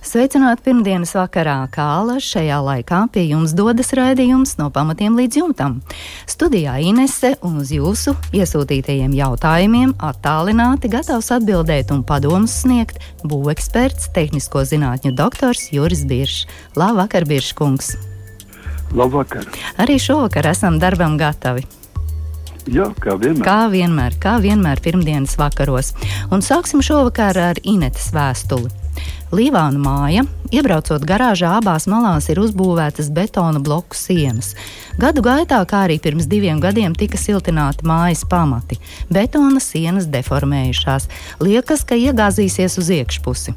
Sveicināti pirmdienas vakarā, kā alaž šajā laikā pie jums dodas raidījums no pamatiem līdz jumtam. Studijā Inese un uz jūsu iesūtītajiem jautājumiem attālināti gatavs atbildēt un padomus sniegt būveksperts, tehnisko zinātņu doktors Juris Biršs. Labvakar, Birškungs! Labvakar! Arī šovakar esam darbam gatavi. Jā, kā vienmēr. Kā vienmēr, kā vienmēr pirmdienas vakaros. Un sāksim šovakar ar Inetes vēstuli. Līvāna māja, iebraucot garāžā, abās malās ir uzbūvētas betona bloku sienas. Gadu gaitā, kā arī pirms diviem gadiem, tika siltināti mājas pamati. Betona sienas deformējušās, liekas, ka iegāzīsies uz iekšpusi.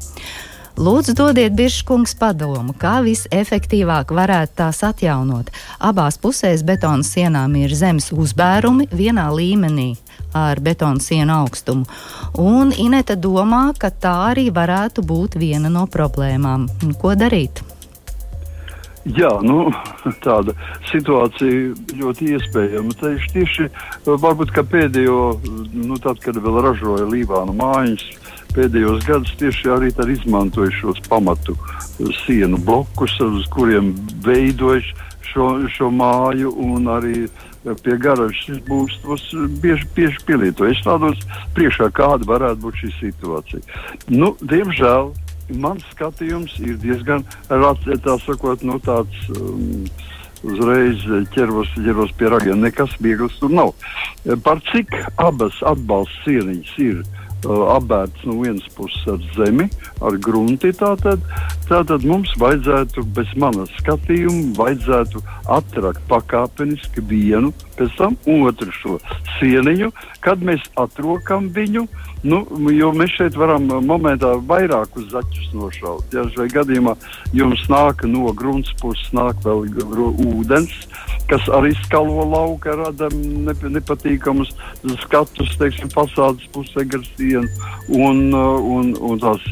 Lūdzu, dodiet biržkungs padomu, kā visefektīvāk varētu tās atjaunot. Abās pusēs betona sienām ir zemes uzbērumi vienā līmenī ar betona sienu augstumu. Un Ineta domā, ka tā arī varētu būt viena no problēmām. Ko darīt? Jā, nu, tāda situācija ļoti iespējama. Tieši, tieši varbūt pēdējo, nu, tad, kad vēl ražoja Līvāna mājas, pēdējos gados tieši arī izmantoja šos pamatu sienu blokus, uz kuriem veidoja šo, šo māju un arī pie garažas būs tos bieži, bieži pielietoja. Es tādos priekšā, kāda varētu būt šī situācija. Nu, diemžēl mans skatījums ir diezgan sakot, nu, tāds. Um, Uzreiz ķeros, ķeros pie ragiem. Nekas viegls tur nav. Par cik abas atbalsta sieniņas ir uh, apbērts no vienas puses ar zemi, ar grunti. Tātad, tātad mums vajadzētu, bez manas skatījuma, vajadzētu atrakt pakāpeniski vienu, pēc tam otru šo sieniņu, kad mēs atrokam viņu. Nu, jo mēs šeit varam uh, momentā vairākus zaķus nošaut. Ja šajā gadījumā jums nāk no grunts puses, nāk vēl ūdens, kas arī skalo lauka, rada nep nepatīkamus skatus, teiksim, fasādes pusē gar sienu, un, uh, un, un tās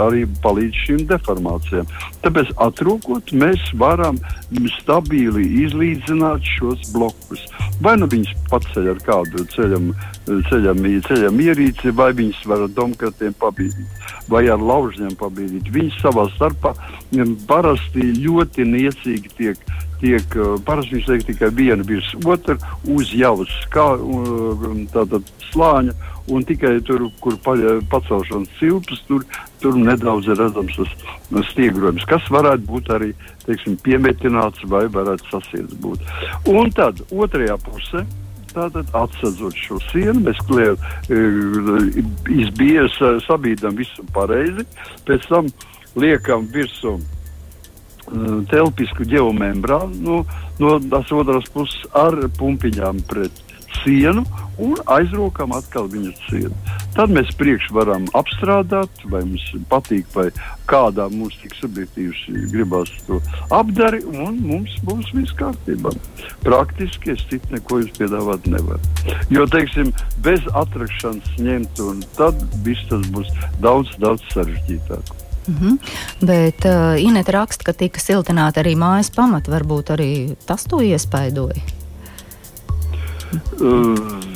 arī palīdz šīm deformācijām. Tāpēc atrūkot, mēs varam stabili izlīdzināt šos blokus. Vai nu viņus paceļ ar kādu ceļam, ceļam, ceļam ierīci, vai viņus var ar domkratiem pabīdīt, vai ar laužņiem pabīdīt. Viņi savā starpā parasti ļoti niecīgi tiek. Tiek, parasti viņš tiek tikai viena virs otru uz jau skā, tātad slāņa, un tikai tur, kur pacelšanas cilpas, tur, tur nedaudz ir redzams tas stiegrojums, kas varētu būt arī teiksim, piemetināts vai varētu sasiets būt. Un tad otrajā pusē Tātad atsedzot šo sienu, mēs kliedam, e, izbiežam, sabīdam visu pareizi, pēc tam liekam virsū e, telpisku geomembrānu no, no tās otras puses ar pumpiņām pret sienu un aizrokam atkal viņas sienu. Tad mēs priekš varam apstrādāt, vai mums patīk, vai kādā mums tik subjektīvi gribas to apdari, un mums būs viss kārtībā. Praktiski es citu neko jums piedāvāt nevaru. Jo, teiksim, bez atrakšanas ņemt, un tad viss tas būs daudz, daudz sarežģītāk. Mm -hmm. Bet uh, Inês raksta, ka tika siltināta arī mājas pamata. Varbūt arī tas to iespaidoja. Uh,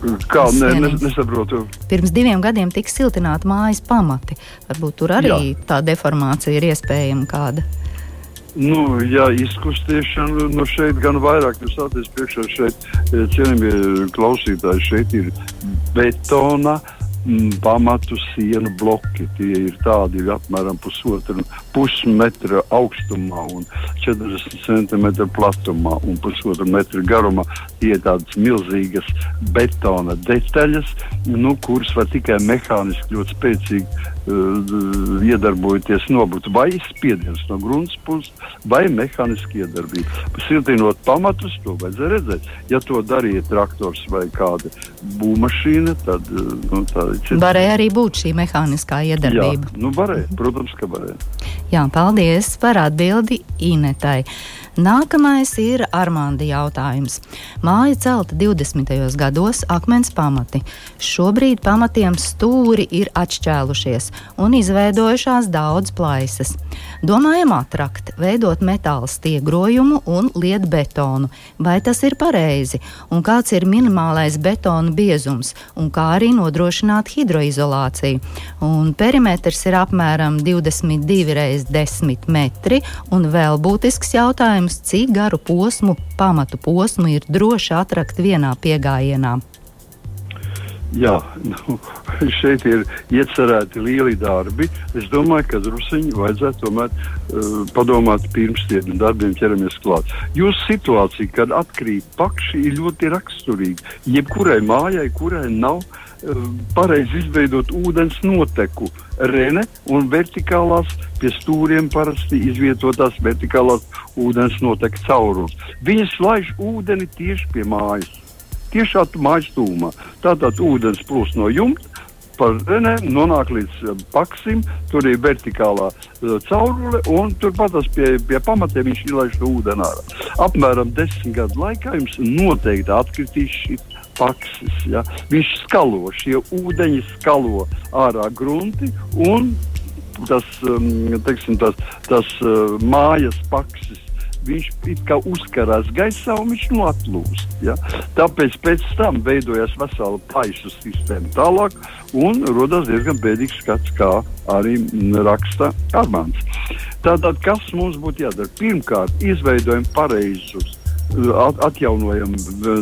Kā ne, ne, nesaprotu? Pirms diviem gadiem tika siltināta mājas pamati. Varbūt tur arī Jā. tā deformācija ir iespējama kāda. Nu, jā, izkustēšana no šeit gan vairāk, jūs stāties priekšā šeit, eh, cienījamie klausītāji, šeit ir betona. Uh, pamatu sienu bloki. Tie ir tādi apmēram pusotra pusmetra augstumā un 40 centimetru platumā un pusotra metra garumā. Tie ir tādas milzīgas betona detaļas, nu, kuras var tikai mehāniski ļoti spēcīgi iedarbojoties nobūt vai spiediens no grunts puses, vai mehāniski iedarbība. Siltinot pamatus, to vajadzēja redzēt. Ja to darīja traktors vai kāda būvmašīna, tad uh, nu, tā Varēja arī būt šī mehāniskā iedarbība. Jā, nu varēja, protams, ka varēja. Jā, paldies par atbildi Inetai. Nākamais ir Armānda jautājums. Māja celta 20. gados, akmens pamati. Šobrīd pamatiem stūri ir atšķēlušies un izveidojušās daudz plaisas. Domājam atrakt, veidot metāla stiegrojumu un liet betonu. Vai tas ir pareizi? Un kāds ir minimālais betona biezums? Un kā arī nodrošināt hidroizolāciju? Un perimetrs ir apmēram 22 x 10 metri. Un vēl būtisks jautājums, cik garu posmu, pamatu posmu ir droši atrakt vienā piegājienā? Jā, nu, šeit ir iecerēti lieli darbi. Es domāju, ka druskuļi vajadzētu tomēr uh, padomāt pirms tiem darbiem ķeramies klāt. Jūsu situācija, kad atkrīt pakši, ir ļoti raksturīga. Jebkurai mājai, kurai nav uh, pareizi izveidot ūdens noteku, rene un vertikālās pie stūriem parasti izvietotās vertikālās ūdens notek caurumus. Viņas laiž ūdeni tieši pie mājas tiešā mājas tūmā. Tātad ūdens plūst no jumta. Par renēm nonāk līdz paksim, tur ir vertikālā uh, caurule, un turpat pie, pie pamatiem viņš izlaiž to ūdeni ārā. Apmēram desmit gadu laikā jums noteikti atkritīs šis paksis. Ja? Viņš skalo, šie ūdeņi skalo ārā grunti, un tas, um, teiksim, tas, tas uh, mājas paksis viņš it kā uzkarās gaisā un viņš atlūst. Ja? Tāpēc pēc tam veidojas vesela plaisu sistēma tālāk un rodas diezgan bēdīgs skats, kā arī raksta Armāns. Tātad, kas mums būtu jādara? Pirmkārt, izveidojam pareizus atjaunojam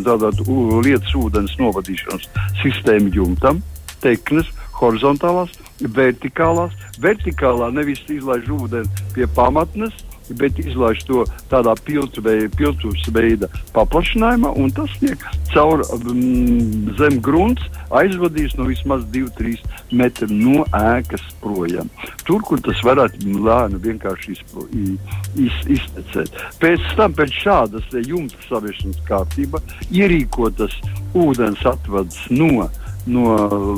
tātad, lietas ūdens novadīšanas sistēmu jumtam, teknes, horizontālās, vertikālās. Vertikālā nevis izlaiž ūdeni pie pamatnes, bet izlaiž to tādā piltuvs veida paplašinājumā, un tas tiek caur um, zem grunts aizvadījis no vismaz 2-3 metru no ēkas projām. Tur, kur tas varētu lēni vienkārši izpro, iz, iztecēt. Pēc tam, pēc šādas jumta saviešanas kārtība, ierīkotas ūdens atvads no, no,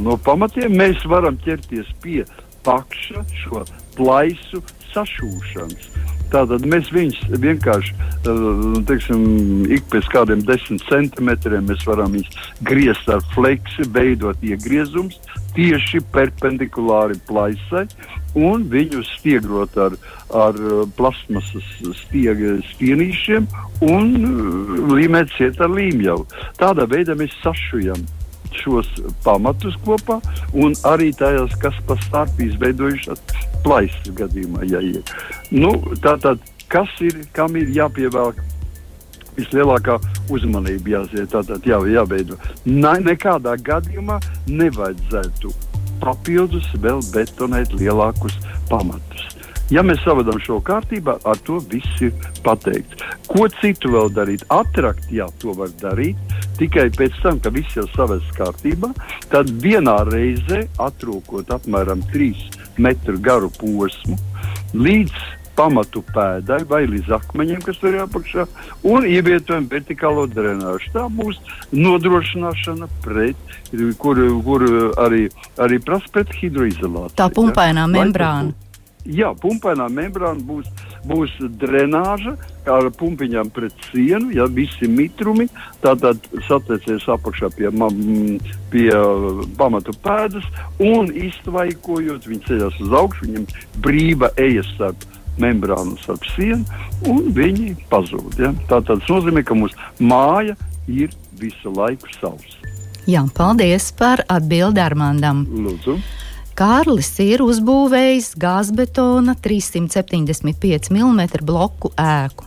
no pamatiem, mēs varam ķerties pie pakša šo plaisu sašūšanas. Tātad mēs viņus vienkārši, eh, teiksim, ik pēc kādiem desmit centimetriem mēs varam griezt ar fleksi, veidot iegriezumus tieši perpendikulāri plaisai un viņus stiegrot ar, ar plasmasas stiega, stienīšiem un eh, līmēt ciet ar līmjavu. Tādā veidā mēs sašujam šos pamatus kopā, un arī tajās, kas pa starp izveidojušās plaisas gadījumā jāiet. Nu, tātad, kas ir, kam ir jāpievelk vislielākā uzmanība jāziet, tātad jā, jāveido. Ne, nekādā gadījumā nevajadzētu papildus vēl betonēt lielākus pamatus. Ja mēs savadām šo kārtībā, ar to viss ir pateikts. Ko citu vēl darīt? Atrakt, jā, to var darīt. Tikai pēc tam, kad viss jau savests kārtībā, tad vienā reizē atrūkot apmēram 3 metru garu posmu līdz pamatu pēdai vai līdz akmeņiem, kas tur ir apakšā, un ievietojam vertikālo drenāžu. Tā būs nodrošināšana pret, kur, kur arī, arī prasa pret hidroizolāciju. Tā pumpainā ja? Jā, pumpainā membrāna būs, būs drenāža ar pumpiņām pret sienu, ja visi mitrumi tātad satiecies apakšā pie, pie pamatu pēdas un iztvaikojot, viņi ceļās uz augšu, viņam brīva ejas starp membrānu starp sienu, un viņi pazūd. Ja? Tā tas nozīmē, ka mūsu māja ir visu laiku savs. Jā, paldies par atbildi Armandam. Lūdzu. Kārlis ir uzbūvējis gāzbetona 375 mm bloku ēku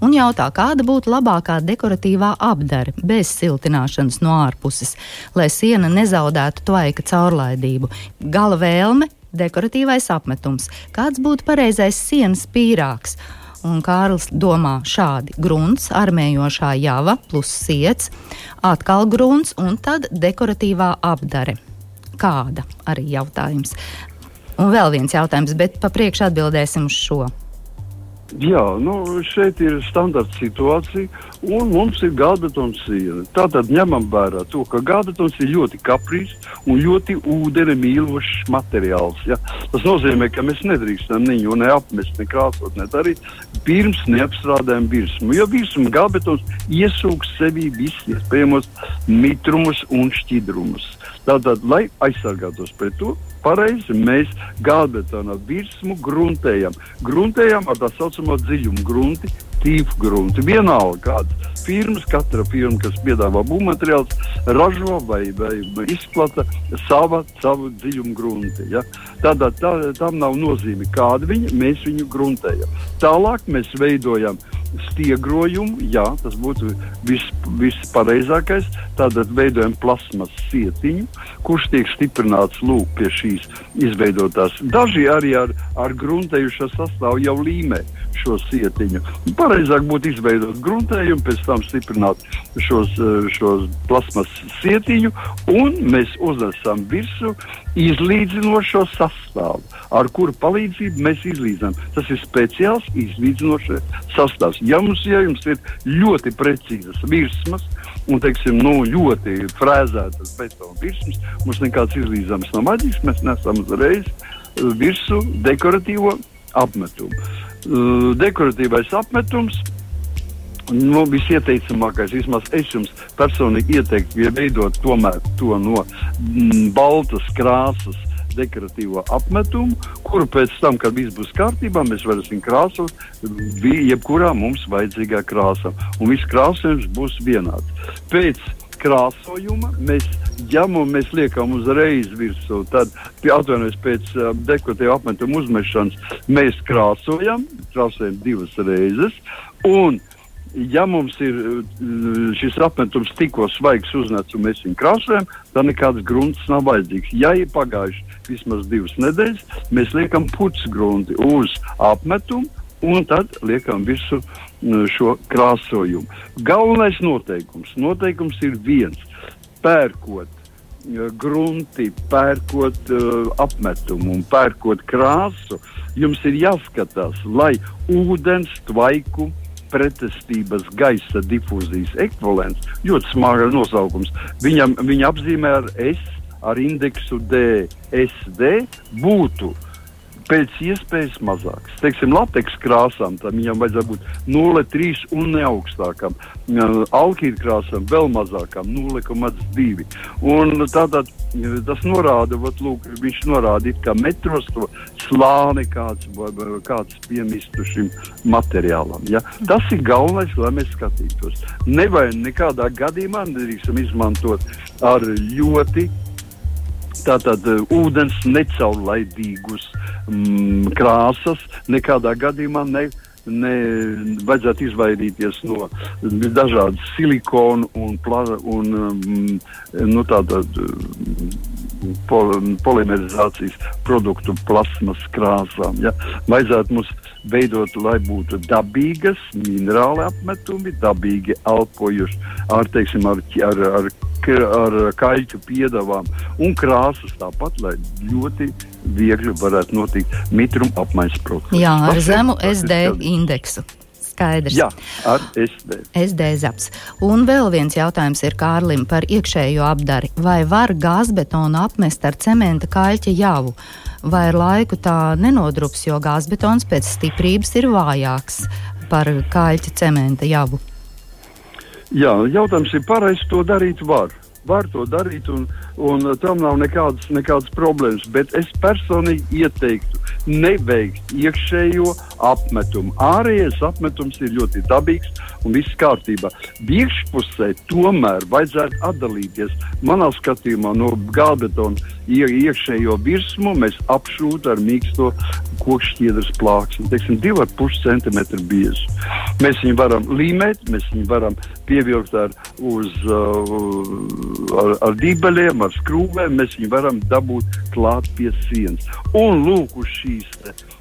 un jautā, kāda būtu labākā dekoratīvā apdare bez siltināšanas no ārpuses, lai siena nezaudētu tvaika caurlaidību. Gala vēlme - dekoratīvais apmetums. Kāds būtu pareizais sienas pīrāgs? Un Kārlis domā šādi: grunts, armējošā java plus siets, atkal grunts un tad dekoratīvā apdare kāda arī jautājums. Un vēl viens jautājums, bet pa priekšu atbildēsim uz šo. Jā, nu, šeit ir standarta situācija, un mums ir gādetons siena. Tātad ņemam vērā to, ka gādetons ir ļoti kaprīs un ļoti ūdeni mīlošs materiāls. Ja? Tas nozīmē, ka mēs nedrīkstam viņu neapmest, ne krāsot, ne darīt, pirms neapstrādājam virsmu. Jo virsmu gādetons iesūks sevī visus iespējamos mitrumus un šķidrumus. Tātad, lai aizsargātos pret to, pareizi mēs gāzbetona virsmu gruntējam. Gruntējam ar tā saucamo dziļumu grunti, tīfu grunti. Vienalga, kādas firmas, katra firma, kas piedāvā būvmateriālus, ražo vai, vai izplata sava, savu dziļumu grunti. Ja? Tādā, tā, tam nav nozīme, kāda viņa, mēs viņu gruntējam. Tālāk mēs veidojam stiegrojumu, jā, tas būtu vis, vispareizākais. Tātad veidojam plasmas sietiņu, kurš tiek stiprināts lūk pie šīs izveidotās. Daži arī ar, ar gruntējušo sastāvu jau līmē šo sietiņu. Pareizāk būtu izveidot gruntējumu, pēc tam stiprināt šos, šos plasmas sietiņu, un mēs uznesam virsmu izlīdzinošo sastāvu, ar kuru palīdzību mēs izlīdzinām. Tas ir speciāls izlīdzinošais sastāvs. Ja mums, ja jums ir ļoti precīzas virsmas, un teiksim, nu, ļoti frēzētas betona virsmas, mums nekāds izlīdzināms nav vajadzīgs. Mēs nesam uzreiz virsmu dekoratīvo apmetumu. Uh, dekoratīvais apmetums nu, visieteicamākais, vismaz es jums personīgi ieteiktu, ja veidot tomēr to no mm, baltas krāsas dekoratīvo apmetumu, kuru pēc tam, kad viss būs kārtībā, mēs varēsim krāsot jebkurā mums vajadzīgā krāsā. Un viss krāsojums būs vienāds. Pēc krāsojuma mēs ņemam, mēs liekam uzreiz virsū. Tad, atvainojiet, pēc uh, dekoratīva apmetuma uzmešanas mēs krāsojam, krāsojam divas reizes. Un, ja mums ir šis apmetums tikko svaigs uznācis un mēs viņu krāsojam, tad nekāds grunts nav vajadzīgs. Ja ir pagājuši vismaz divas nedēļas, mēs liekam pucgrunti uz apmetumu un tad liekam visu šo krāsojumu. Galvenais noteikums, noteikums ir viens - pērkot grunti, pērkot uh, apmetumu un pērkot krāsu, jums ir jāskatās, lai ūdens tvaiku pretestības gaisa difūzijas ekvivalents, ļoti smaga nosaukums. Viņam, viņa apzīmē ar S, ar indeksu D, SD būtu uh, pēc iespējas mazāks. Teiksim, lateks krāsām tam viņam vajadzētu būt 0,3 un ne augstākam. Alkīra krāsām vēl mazākam, 0,2. Un tātad tas norāda, vat, lūk, viņš norāda, kā metros to slāni kāds, kāds piemistu šim materiālam. Ja? Tas ir galvenais, lai mēs skatītos. Nevajag nekādā gadījumā nedrīkstam izmantot ar ļoti Tātad uh, ūdens necaurlaidīgus mm, krāsas nekādā gadījumā ne, ne, vajadzētu izvairīties no dažādu silikonu un, pla, un mm, nu, tātad, pol, polimerizācijas produktu plasmas krāsām. Ja? Vajadzētu mums veidot, lai būtu dabīgas minerāli apmetumi, dabīgi elpojuši ar, teiksim, ar, ar, ar, ar kaļķu piedāvām un krāsas tāpat, lai ļoti viegli varētu notikt mitruma apmaiņas process. Jā, ar zemu SD indeksu skaidrs. Jā, ar SD. SD zaps. Un vēl viens jautājums ir Kārlim par iekšējo apdari. Vai var gāzbetonu apmest ar cementa kaļķa javu? Vai ar laiku tā nenodrups, jo gāzbetons pēc stiprības ir vājāks par kaļķa cementa javu? Jā, jautājums ir pareizi to darīt var. Var to darīt, un, un tam nav nekādas, nekādas problēmas. Bet es personīgi ieteiktu neveikt iekšējo apmetumu. Ārējais apmetums ir ļoti dabīgs un viss kārtībā. Iekšpusē tomēr vajadzētu atdalīties. Manā skatījumā no gābetona iekšējo virsmu mēs apšūtu ar mīksto kokšķiedras plāksni, teiksim, 2,5 cm biezu. Mēs viņu varam līmēt, mēs viņu varam pievilkt ar, uz, uh, ar, ar dībeļiem, ar skrūvēm, mēs viņu varam dabūt klāt pie sienas. Un lūk, uz šīs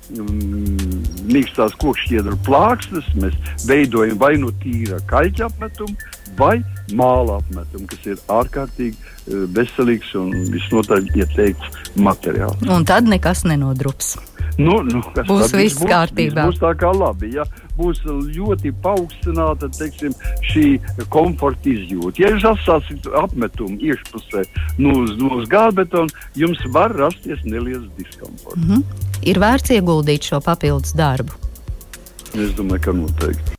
mīkstās kokšķiedru plāksnes mēs veidojam vai nu tīra kaļķa apmetumu, vai māla apmetumu, kas ir ārkārtīgi uh, veselīgs un visnotaļ ieteikts materiāls. Un tad nekas nenodrups. Nu, nu, būs viss būs, kārtībā. Būs tā kā labi. Ja? Būs ļoti paaugstināta teiksim, šī komforta izjūta. Ja jūs atstāsiet apmetumu iekšpusē nu, uz, nu, uz gāzbetona, jums var rasties neliels diskomforts. Mm -hmm. Ir vērts ieguldīt šo papildus darbu. Es domāju, ka noteikti.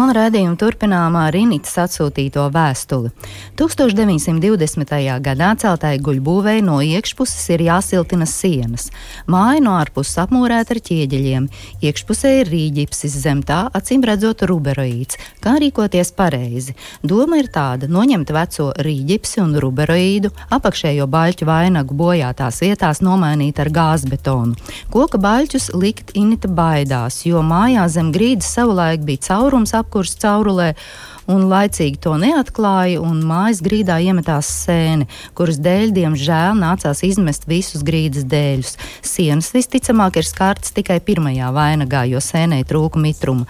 un redzējumu turpinājumā ar Rīnītas atsūtīto vēstuli. 1920. gadā celtai guļbūvēi no iekšpuses ir jāsiltina sienas. Māja no ārpuses apmūrēta ar ķieģeļiem, iekšpusē ir rīģipsis, zem tā acīm redzot ruberoīds. Kā rīkoties pareizi? Doma ir tāda: noņemt veco rīģipsi un ruberoīdu, apakšējo baļķu vainagu bojātās vietās nomainīt ar gāzbetonu. Koka baļķus likt inita baidās, jo mājā zem grīdas savulaik bija caurums apkurs caurulē, un laicīgi to neatklāja, un mājas grīdā iemetās sēne, kuras dēļ, diemžēl, nācās izmest visus grīdas dēļus. Sienas visticamāk ir skārtas tikai pirmajā vainagā, jo sēnei trūka mitruma.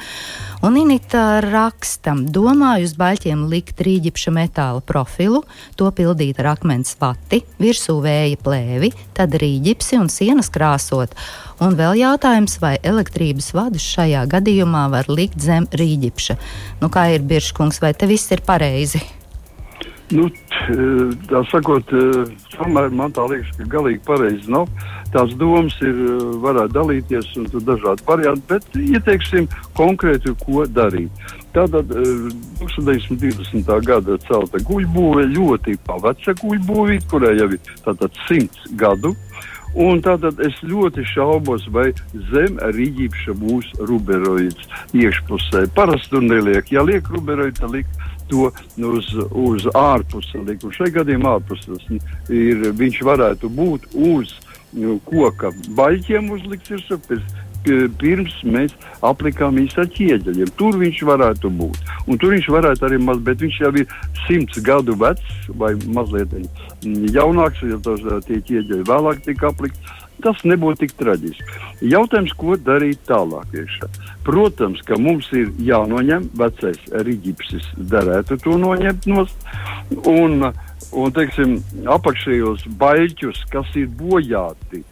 Un Inita raksta, domāju uz baļķiem likt rīģipša metāla profilu, to pildīt ar akmens vati, virsū vēja plēvi, tad rīģipsi un sienas krāsot. Un vēl jautājums, vai elektrības vadus šajā gadījumā var likt zem rīģipša. Nu, kā ir Birškungs, vai te viss ir pareizi? Nu, tā sakot, tomēr man tā liekas, ka galīgi pareizi nav. Tās domas ir, varētu dalīties un tur dažādi varianti, bet ieteiksim konkrēti, ko darīt. Tātad 1920. gada celta guļbūve ļoti paveca guļbūvīt, kurai jau ir tātad simts gadu. Un tātad es ļoti šaubos, vai zem rīķīša būs ruberoids iekšpusē. Parasti tur neliek. Ja liek ruberoids, tad liek to uz, uz ārpusi likt. Šajā gadījumā ārpuses ir, viņš varētu būt uz nu, koka baļķiem uzlikts virsū. Pirms mēs aplikām īsi ar ķieģeļiem. Tur viņš varētu būt. Un tur viņš varētu arī maz, bet viņš jau ir simts gadu vecs vai mazliet jaunāks, jo tos, tie ķieģeļi vēlāk tika aplikti tas nebūtu tik traģiski. Jautājums, ko darīt tālāk? Iekšā. Protams, ka mums ir jānoņem vecais rīķis, derētu to noņemt no un, un teiksim, apakšējos baļķus, kas ir bojāti.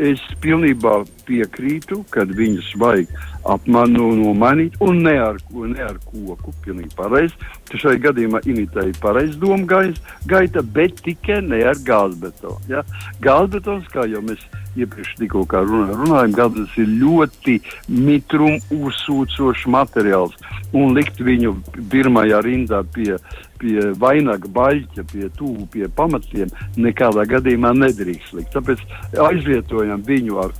Es pilnībā piekrītu, ka viņus vajag apmanu nomainīt, un ne ar, ne ar koku. Pilnīgi pareizi. Šai gadījumā imitēja pareizi domu gaita, bet tikai ne ar gāzbetonu. Ja? Gāzbetons, kā jau mēs iepriekš tikko runā, runājām, gāzes ir ļoti mitrum uzsūcošs materiāls, un likt viņu pirmajā rindā pie, pie vainaga baļķa, pie tuvu, pie pamatiem, nekādā gadījumā nedrīkst likt. Tāpēc aizvietojam viņu ar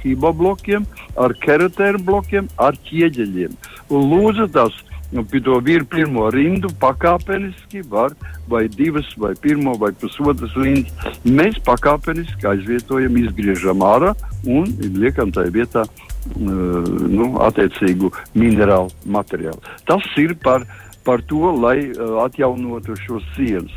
fiboblokiem, ar keratēru blokiem, ar ķieģeļiem. Un lūdzu tās nu, to vīru pirmo rindu pakāpeniski var, vai divas, vai pirmo, vai pusotras rindas. Mēs pakāpeniski aizvietojam, izgriežam ārā un liekam tajā vietā uh, nu, attiecīgu minerālu materiālu. Tas ir par par to, lai uh, atjaunotu šos sienas.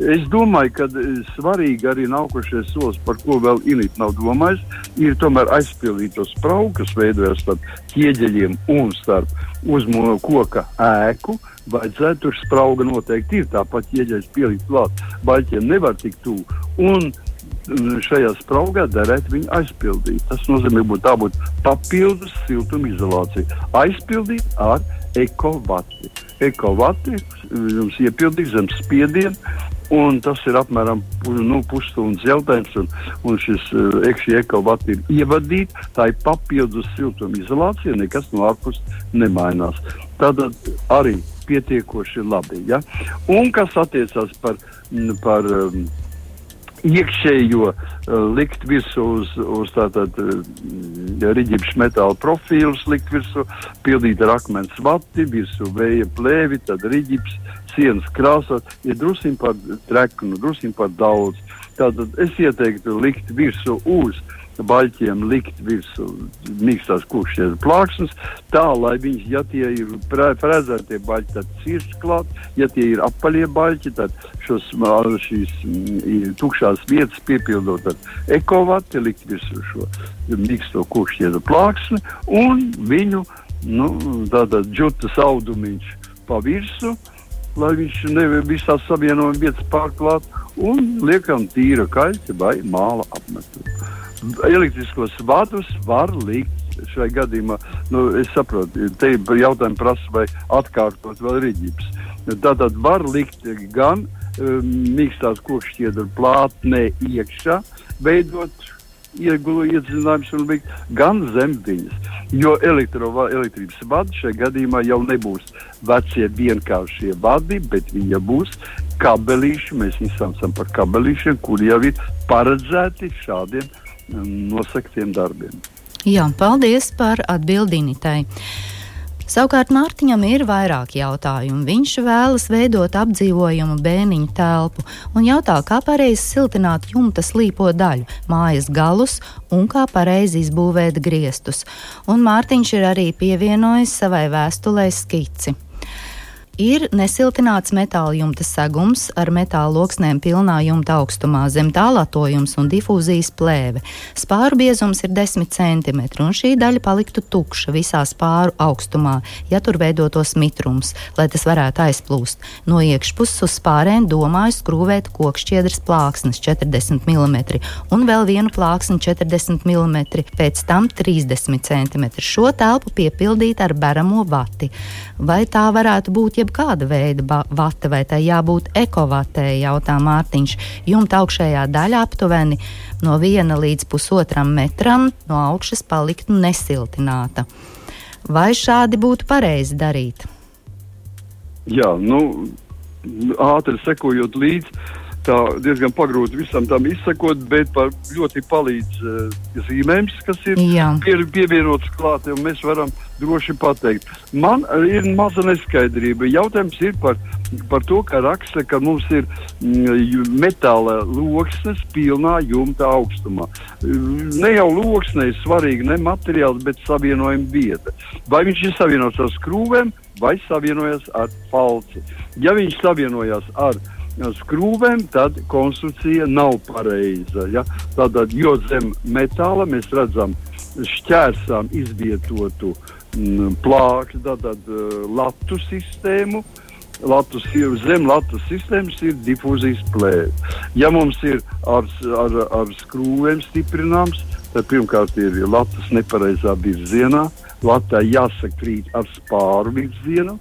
Es domāju, ka uh, svarīgi arī nākošais solis, par ko vēl Inīte nav domājis, ir tomēr aizpildīt to spraugu, kas veidojas starp ķieģeļiem un starp uzmūnu koka ēku. Vajadzētu tur sprauga noteikti ir tāpat ieģeļs pielikt klāt. Baļķiem nevar tikt tuvu. Un mm, šajā spraugā derētu viņu aizpildīt. Tas nozīmē, ka būtu papildus siltumizolācija. Aizpildīt ar ekovati. Ekovati jums iepildīs zem spiedienu. Un tas ir apmēram nu, pusstundas jautājums, un, un šis uh, ekšķi ir ievadīts. Tā ir papildus siltumizolācija, nekas no ārpuses nemainās. Tātad arī pietiekoši labi. Ja? Un kas attiecas par, par um, iekšējo uh, likt virsū uz, uz tātad uh, riģipšu metāla profīlus, likt virsū, pildīt ar akmens vati, virsū vēja plēvi, tad riģips, sienas krāsot, ir drusim par treknu, drusim par daudz. Tātad es ieteiktu likt virsū uz baļķiem likt virsū mīkstās kūkšķieru plāksnes, tā lai viņas, ja tie ir frezētie baļķi, tad cirst klāt, ja tie ir apaļie baļķi, tad šos, šīs tukšās vietas piepildot ar ekovati, likt virsū šo mīksto kūkšķieru plāksni un viņu, nu, tātad džutas audumiņš pa virsu, lai viņš nevar visās savienojuma vietas pārklāt un liekam tīra kaļķa vai māla apmetu. Elektriskos vadus var likt šai gadījumā, nu, es saprotu, te jautājumi prasa, vai atkārtot vēl riģips. Tātad var likt gan um, mīkstās kokšķiedru plātnē iekšā, veidot iegulu iedzinājumus un likt gan zem viņas. Jo elektrības vadi šajā gadījumā jau nebūs vecie vienkāršie vadi, bet viņi būs kabelīši. Mēs viņus saucam par kabelīšiem, kuri jau ir paredzēti šādiem nosaktiem darbiem. Jā, paldies par atbildīnitai. Savukārt Mārtiņam ir vairāk jautājumu. Viņš vēlas veidot apdzīvojumu bēniņu telpu un jautā, kā pareizi siltināt jumta slīpo daļu, mājas galus un kā pareizi izbūvēt griestus. Un Mārtiņš ir arī pievienojis savai vēstulē skici ir nesiltināts metāla jumta segums ar metāla loksnēm pilnā jumta augstumā, zem tā latojums un difūzijas plēve. Spāru biezums ir 10 cm, un šī daļa paliktu tukša visā spāru augstumā, ja tur veidotos mitrums, lai tas varētu aizplūst. No iekšpuses uz spārēm domāju skrūvēt kokšķiedras plāksnes 40 mm un vēl vienu plāksni 40 mm, pēc tam 30 cm. Šo telpu piepildīt ar beramo vati. Vai tā varētu būt jebkāda veida vata, vai tai jābūt ekovatē, jautā Mārtiņš. Jumta augšējā daļa aptuveni no viena līdz pusotram metram no augšas paliktu nesiltināta. Vai šādi būtu pareizi darīt? Jā, nu, ātri sekojot līdzi tā diezgan pagrūti visam tam izsekot, bet ļoti palīdz uh, zīmējums, kas ir pie, pievienots klāt, un mēs varam droši pateikt. Man ir maza neskaidrība. Jautājums ir par, par to, ka raksta, ka mums ir mm, metāla loksnes pilnā jumta augstumā. Ne jau loksne ir svarīga, ne materiāls, bet savienojuma vieta. Vai viņš ir savienots ar skrūvēm vai savienojas ar falci? Ja viņš savienojas ar falci, skrūvēm, tad konstrukcija nav pareiza. Ja? Tātad, jo zem metāla mēs redzam šķērsām izvietotu mm, plāksni, tātad uh, latu sistēmu. Latus, zem latu sistēmas ir difūzijas plēve. Ja mums ir ar, ar, ar skrūvēm stiprināms, tad pirmkārt ir latas nepareizā virzienā, latai jāsakrīt ar spāru virzienu.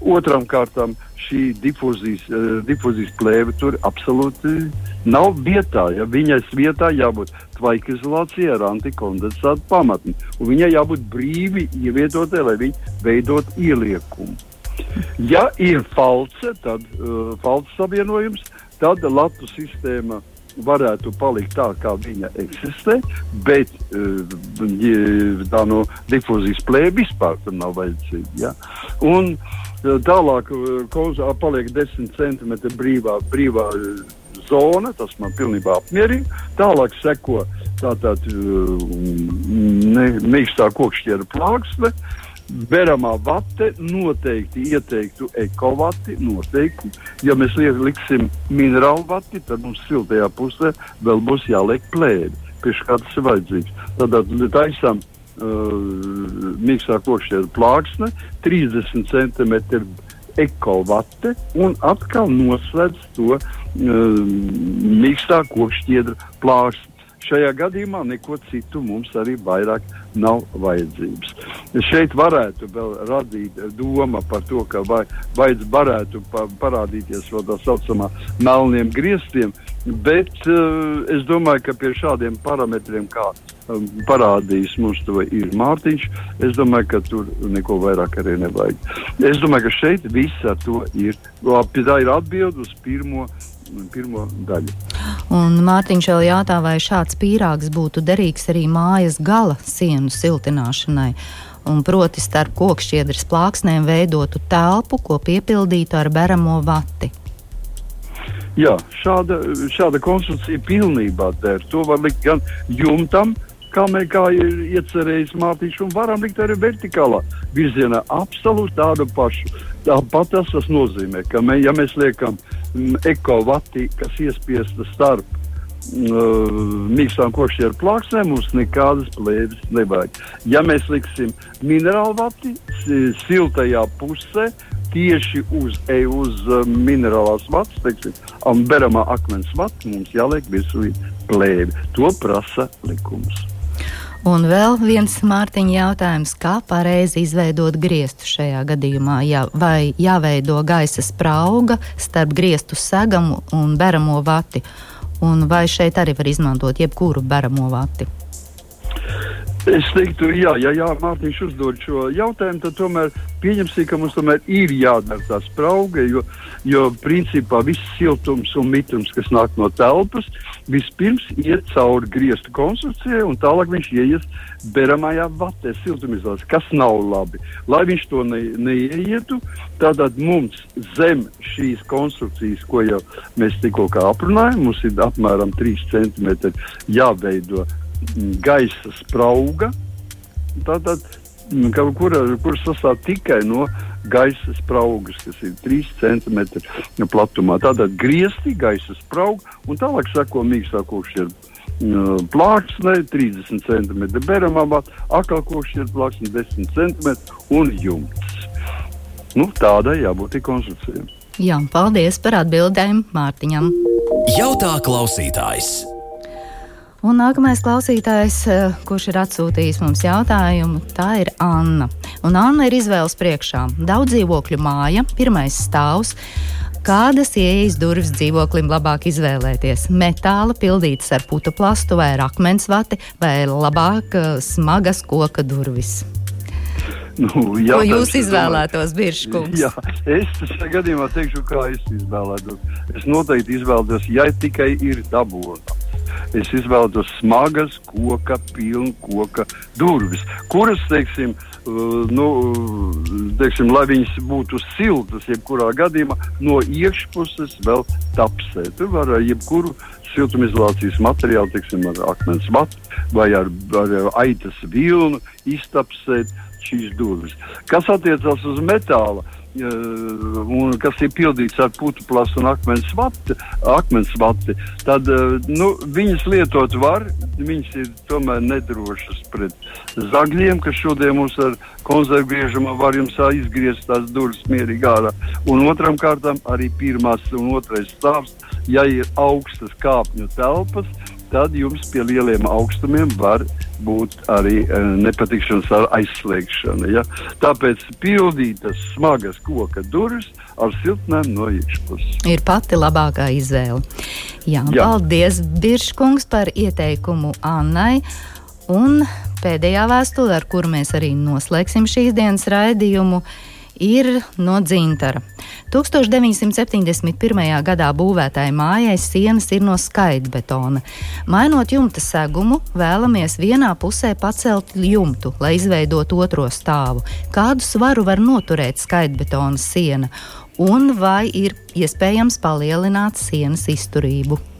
Otram kārtam šī difūzijas, uh, difūzijas plēve tur absolūti nav vietā. Ja? Viņai vietā jābūt tvaika izolācijai ar antikondensātu pamatni. Viņai jābūt brīvi ievietotai, lai viņi veidot ieliekumu. Ja ir falce, tad uh, falce savienojums, tad latu sistēma varētu palikt tā, kā viņa eksistē, bet uh, tā no difūzijas plēve vispār nav vajadzīga. Ja? Un, uh, Tālāk kozā paliek 10 cm brīvā, brīvā zona, tas man pilnībā apmierina. Tālāk seko tātad mīkstā kokšķiera plāksne. Beramā vate noteikti ieteiktu ekovati. Noteikti. Ja mēs liksim minerālu vati, tad mums siltajā pusē vēl būs jāliek plēdi. Pie kā tas ir vajadzīgs. Tad taisām uh, mīkstā kokšķiera plāksne, 30 cm ekovate un atkal noslēdz to uh, mīkstā kokšķiedra plāksni. Šajā gadījumā neko citu mums arī vairāk nav vajadzības. Šeit varētu vēl radīt doma par to, ka vai, vajadz varētu pa, parādīties vēl tā saucamā melniem griestiem, bet uh, es domāju, ka pie šādiem parametriem kā Um, parādījis mums to ir Mārtiņš. Es domāju, ka tur neko vairāk arī nevajag. Es domāju, ka šeit viss ar to ir. Tā ir atbilde uz pirmo, pirmo daļu. Un Mārtiņš vēl jautā, vai šāds pīrāgs būtu derīgs arī mājas gala sienu siltināšanai. Un proti starp kokšķiedras plāksnēm veidotu telpu, ko piepildītu ar beramo vati. Jā, šāda, šāda konstrukcija pilnībā der. To var likt gan jumtam, kā mēs kā ir iecerējis Mārtiņš, un varam likt arī vertikālā virzienā absolūti tādu pašu. Tāpat tas, tas nozīmē, ka mē, ja mēs liekam ekovati, kas iespiesta starp uh, mīkstām košiem plāksnēm, mums nekādas plēves nevajag. Ja mēs liksim minerālu vati siltajā pusē, tieši uz, e, uz uh, minerālās vatas, teiksim, un beramā akmens vata mums jāliek virsū plēvi. To prasa likums. Un vēl viens Mārtiņa jautājums, kā pareizi izveidot griestu šajā gadījumā? Jā, vai jāveido gaisa sprauga starp griestu segamu un beramo vati? Un vai šeit arī var izmantot jebkuru beramo vati? Es teiktu, jā, ja, ja Mārtiņš uzdod šo jautājumu, tad tomēr pieņemsim, ka mums tomēr ir jādara tā sprauga, jo, jo principā viss siltums un mitums, kas nāk no telpas, vispirms iet cauri griestu konstrukcijai un tālāk viņš ieies beramajā vatē, siltumizolācijā, kas nav labi. Lai viņš to ne, neieietu, tātad mums zem šīs konstrukcijas, ko jau mēs tikko aprunājām, mums ir apmēram 3 cm jāveido gaisa sprauga. Tātad, kur, kur sastāv tikai no gaisa spraugas, kas ir 3 cm platumā. Tātad griezti, gaisa sprauga un tālāk seko mīkstākošie plāksne, 30 cm beramā, atkal košie plāksne, 10 cm un jumts. Nu, tādai jābūt konstrukcijai. Jā, paldies par atbildēm Mārtiņam. Jautā klausītājs! Un nākamais klausītājs, eh, kurš ir atsūtījis mums jautājumu, tā ir Anna. Un Anna ir izvēles priekšā. Daudz dzīvokļu māja, pirmais stāvs. Kādas ieejas durvis dzīvoklim labāk izvēlēties? Metāla pildītas ar putu plastu vai akmens vati, vai labāk eh, smagas koka durvis? Nu, jā, Ko jūs izvēlētos, Biržkungs? Jā, es šajā gadījumā teikšu, kā es izvēlētos. Es noteikti izvēlētos, ja tikai ir dabūna es izvēlos smagas koka, pilnu koka durvis, kuras, teiksim, uh, nu, teiksim, lai viņas būtu siltas, jebkurā gadījumā no iekšpuses vēl tapsē. Tur var ar jebkuru siltumizolācijas materiālu, teiksim, ar akmens matu vai ar, ar aitas vilnu iztapsēt šīs durvis. Kas attiecas uz metāla, uh, un kas ir pildīts ar plastu un akmens vati, akmens vati tad nu, viņas lietot var. Viņas ir tomēr nedrošas pret zagļiem, kas šodien mums ar konservgriežamā var jums izgriezt tās durvis mierīgi ārā. Un otram kārtam arī pirmās un otrais stāvs, ja ir augstas kāpņu telpas, tad jums pie lieliem augstumiem var būt arī e, nepatikšanas ar aizslēgšanu. Ja? Tāpēc pildītas smagas koka durvis ar siltnēm no iekšpuses. Ir pati labākā izvēle. Jā, Jā. Paldies, Biržkungs, par ieteikumu Annai. Un pēdējā vēstule, ar kuru mēs arī noslēgsim šīs dienas raidījumu, ir no dzintara. 1971. gadā būvētāja mājai sienas ir no skaidrbetona. Mainot jumta segumu, vēlamies vienā pusē pacelt jumtu, lai izveidotu otro stāvu. Kādu svaru var noturēt skaidrbetona siena, un vai ir iespējams palielināt sienas izturību?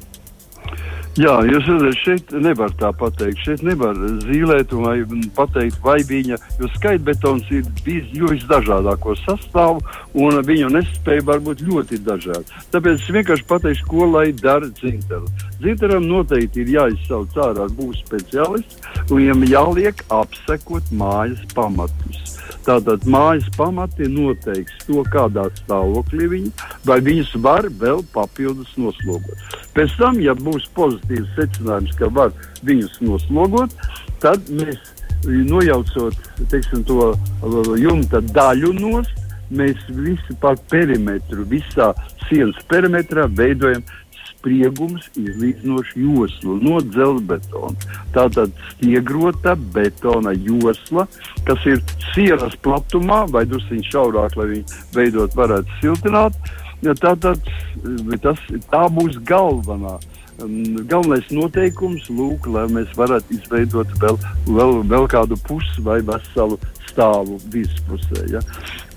Jā, jūs redzat, šeit nevar tā pateikt. Šeit nevar zīmēt, vai pateikt, vai viņa, skaitbetons ir bijis dažādāko sastāvu, un viņu nespēja var būt ļoti dažādi. Tāpēc es vienkārši pateikšu, ko lai dara dzintars. Dzintaram noteikti ir jāizsauc ārā būs speciālists, un viņam jāliek apsekot mājas pamatus. Tātad mājas pamati noteiks to, kādā stāvoklī viņi, vai viņus var vēl papildus noslogot. Pēc tam, ja būs pozitīvs secinājums, ka var viņus noslogot, tad mēs nojaucot teiksim, to uh, jumta daļu nost, mēs visi par perimetru, visā sienas perimetrā veidojam spriegums izlīdzinošu joslu no dzelzbetona. Tātad stiegrota betona josla, kas ir sienas platumā vai drusciņš šaurāk, lai viņi veidot varētu siltināt. Tātad tas, tā būs galvenā. Galvenais noteikums, lūk, lai mēs varētu izveidot vēl, vēl, vēl kādu pusi vai veselu stāvu vispusē. Ja?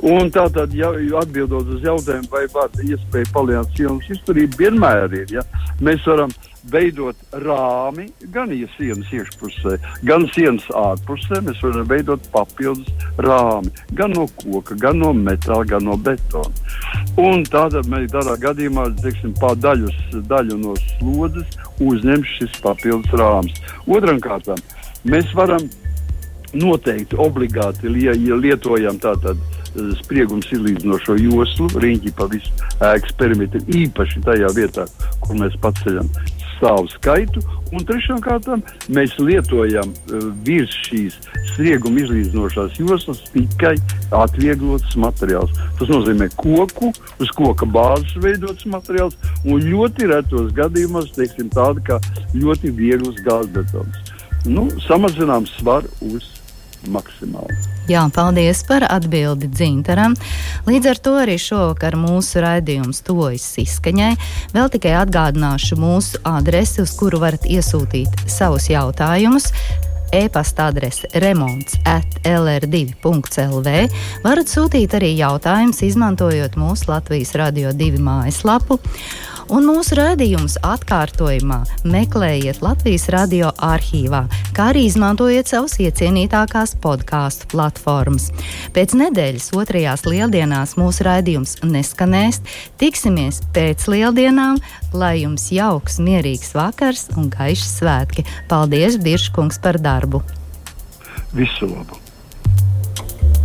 Un tātad, ja, atbildot uz jautājumu, vai var iespēja palielināt sienas izturību, vienmēr ir. Ja? Mēs varam veidot rāmi gan sienas iekšpusē, gan sienas ārpusē. Mēs varam veidot papildus rāmi gan no koka, gan no metāla, gan no betona. Un tādā tādā gadījumā teiksim, daļus, daļu no slodzes uzņem šis papildus rāmis. Otram kārtām mēs varam noteikti obligāti ja lietojam tātad eh, spriegums izlīdzinošo joslu, riņķi pa visu ēkas perimetru, īpaši tajā vietā, kur mēs paceļam stāvu skaitu. Un trešām kārtām mēs lietojam uh, virs šīs snieguma izlīdzinošās joslas tikai atvieglots materiāls. Tas nozīmē koku, uz koka bāzes veidots materiāls un ļoti retos gadījumos teiksim, tāda kā ļoti viegls gāzbetons. Nu, samazinām svaru uz maksimāli. Jā, paldies par atbildi Dzintaram. Līdz ar to arī šovakar mūsu raidījums tojas izskaņai. Vēl tikai atgādināšu mūsu adresi, uz kuru varat iesūtīt savus jautājumus e-pasta adrese remonds at lr2.lv. Varat sūtīt arī jautājumus, izmantojot mūsu Latvijas Radio 2 mājaslapu un mūsu raidījumus atkārtojumā meklējiet Latvijas radio arhīvā, kā arī izmantojiet savus iecienītākās podkāstu platformas. Pēc nedēļas otrajās lieldienās mūsu raidījums neskanēs. Tiksimies pēc lieldienām, lai jums jauks, mierīgs vakars un gaišs svētki. Paldies, Birškungs, par darbu! Visu labu!